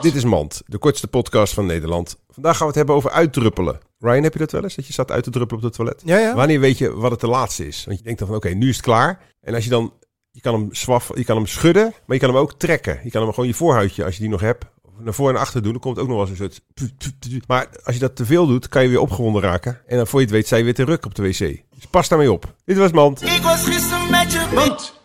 Dit is Mand, de kortste podcast van Nederland. Vandaag gaan we het hebben over uitdruppelen. Ryan, heb je dat wel eens? Dat je zat uit te druppelen op het toilet? Ja, ja. Wanneer weet je wat het de laatste is? Want je denkt dan van, oké, nu is het klaar. En als je dan, je kan hem swaf, je kan hem schudden, maar je kan hem ook trekken. Je kan hem gewoon je voorhuidje, als je die nog hebt, naar voor en achter doen. Dan komt het ook nog wel eens een soort... Maar als je dat te veel doet, kan je weer opgewonden raken. En dan voor je het weet, zijn je weer te ruk op de wc. Dus pas daarmee op. Dit was Mand. Ik was gisteren met je. Mand.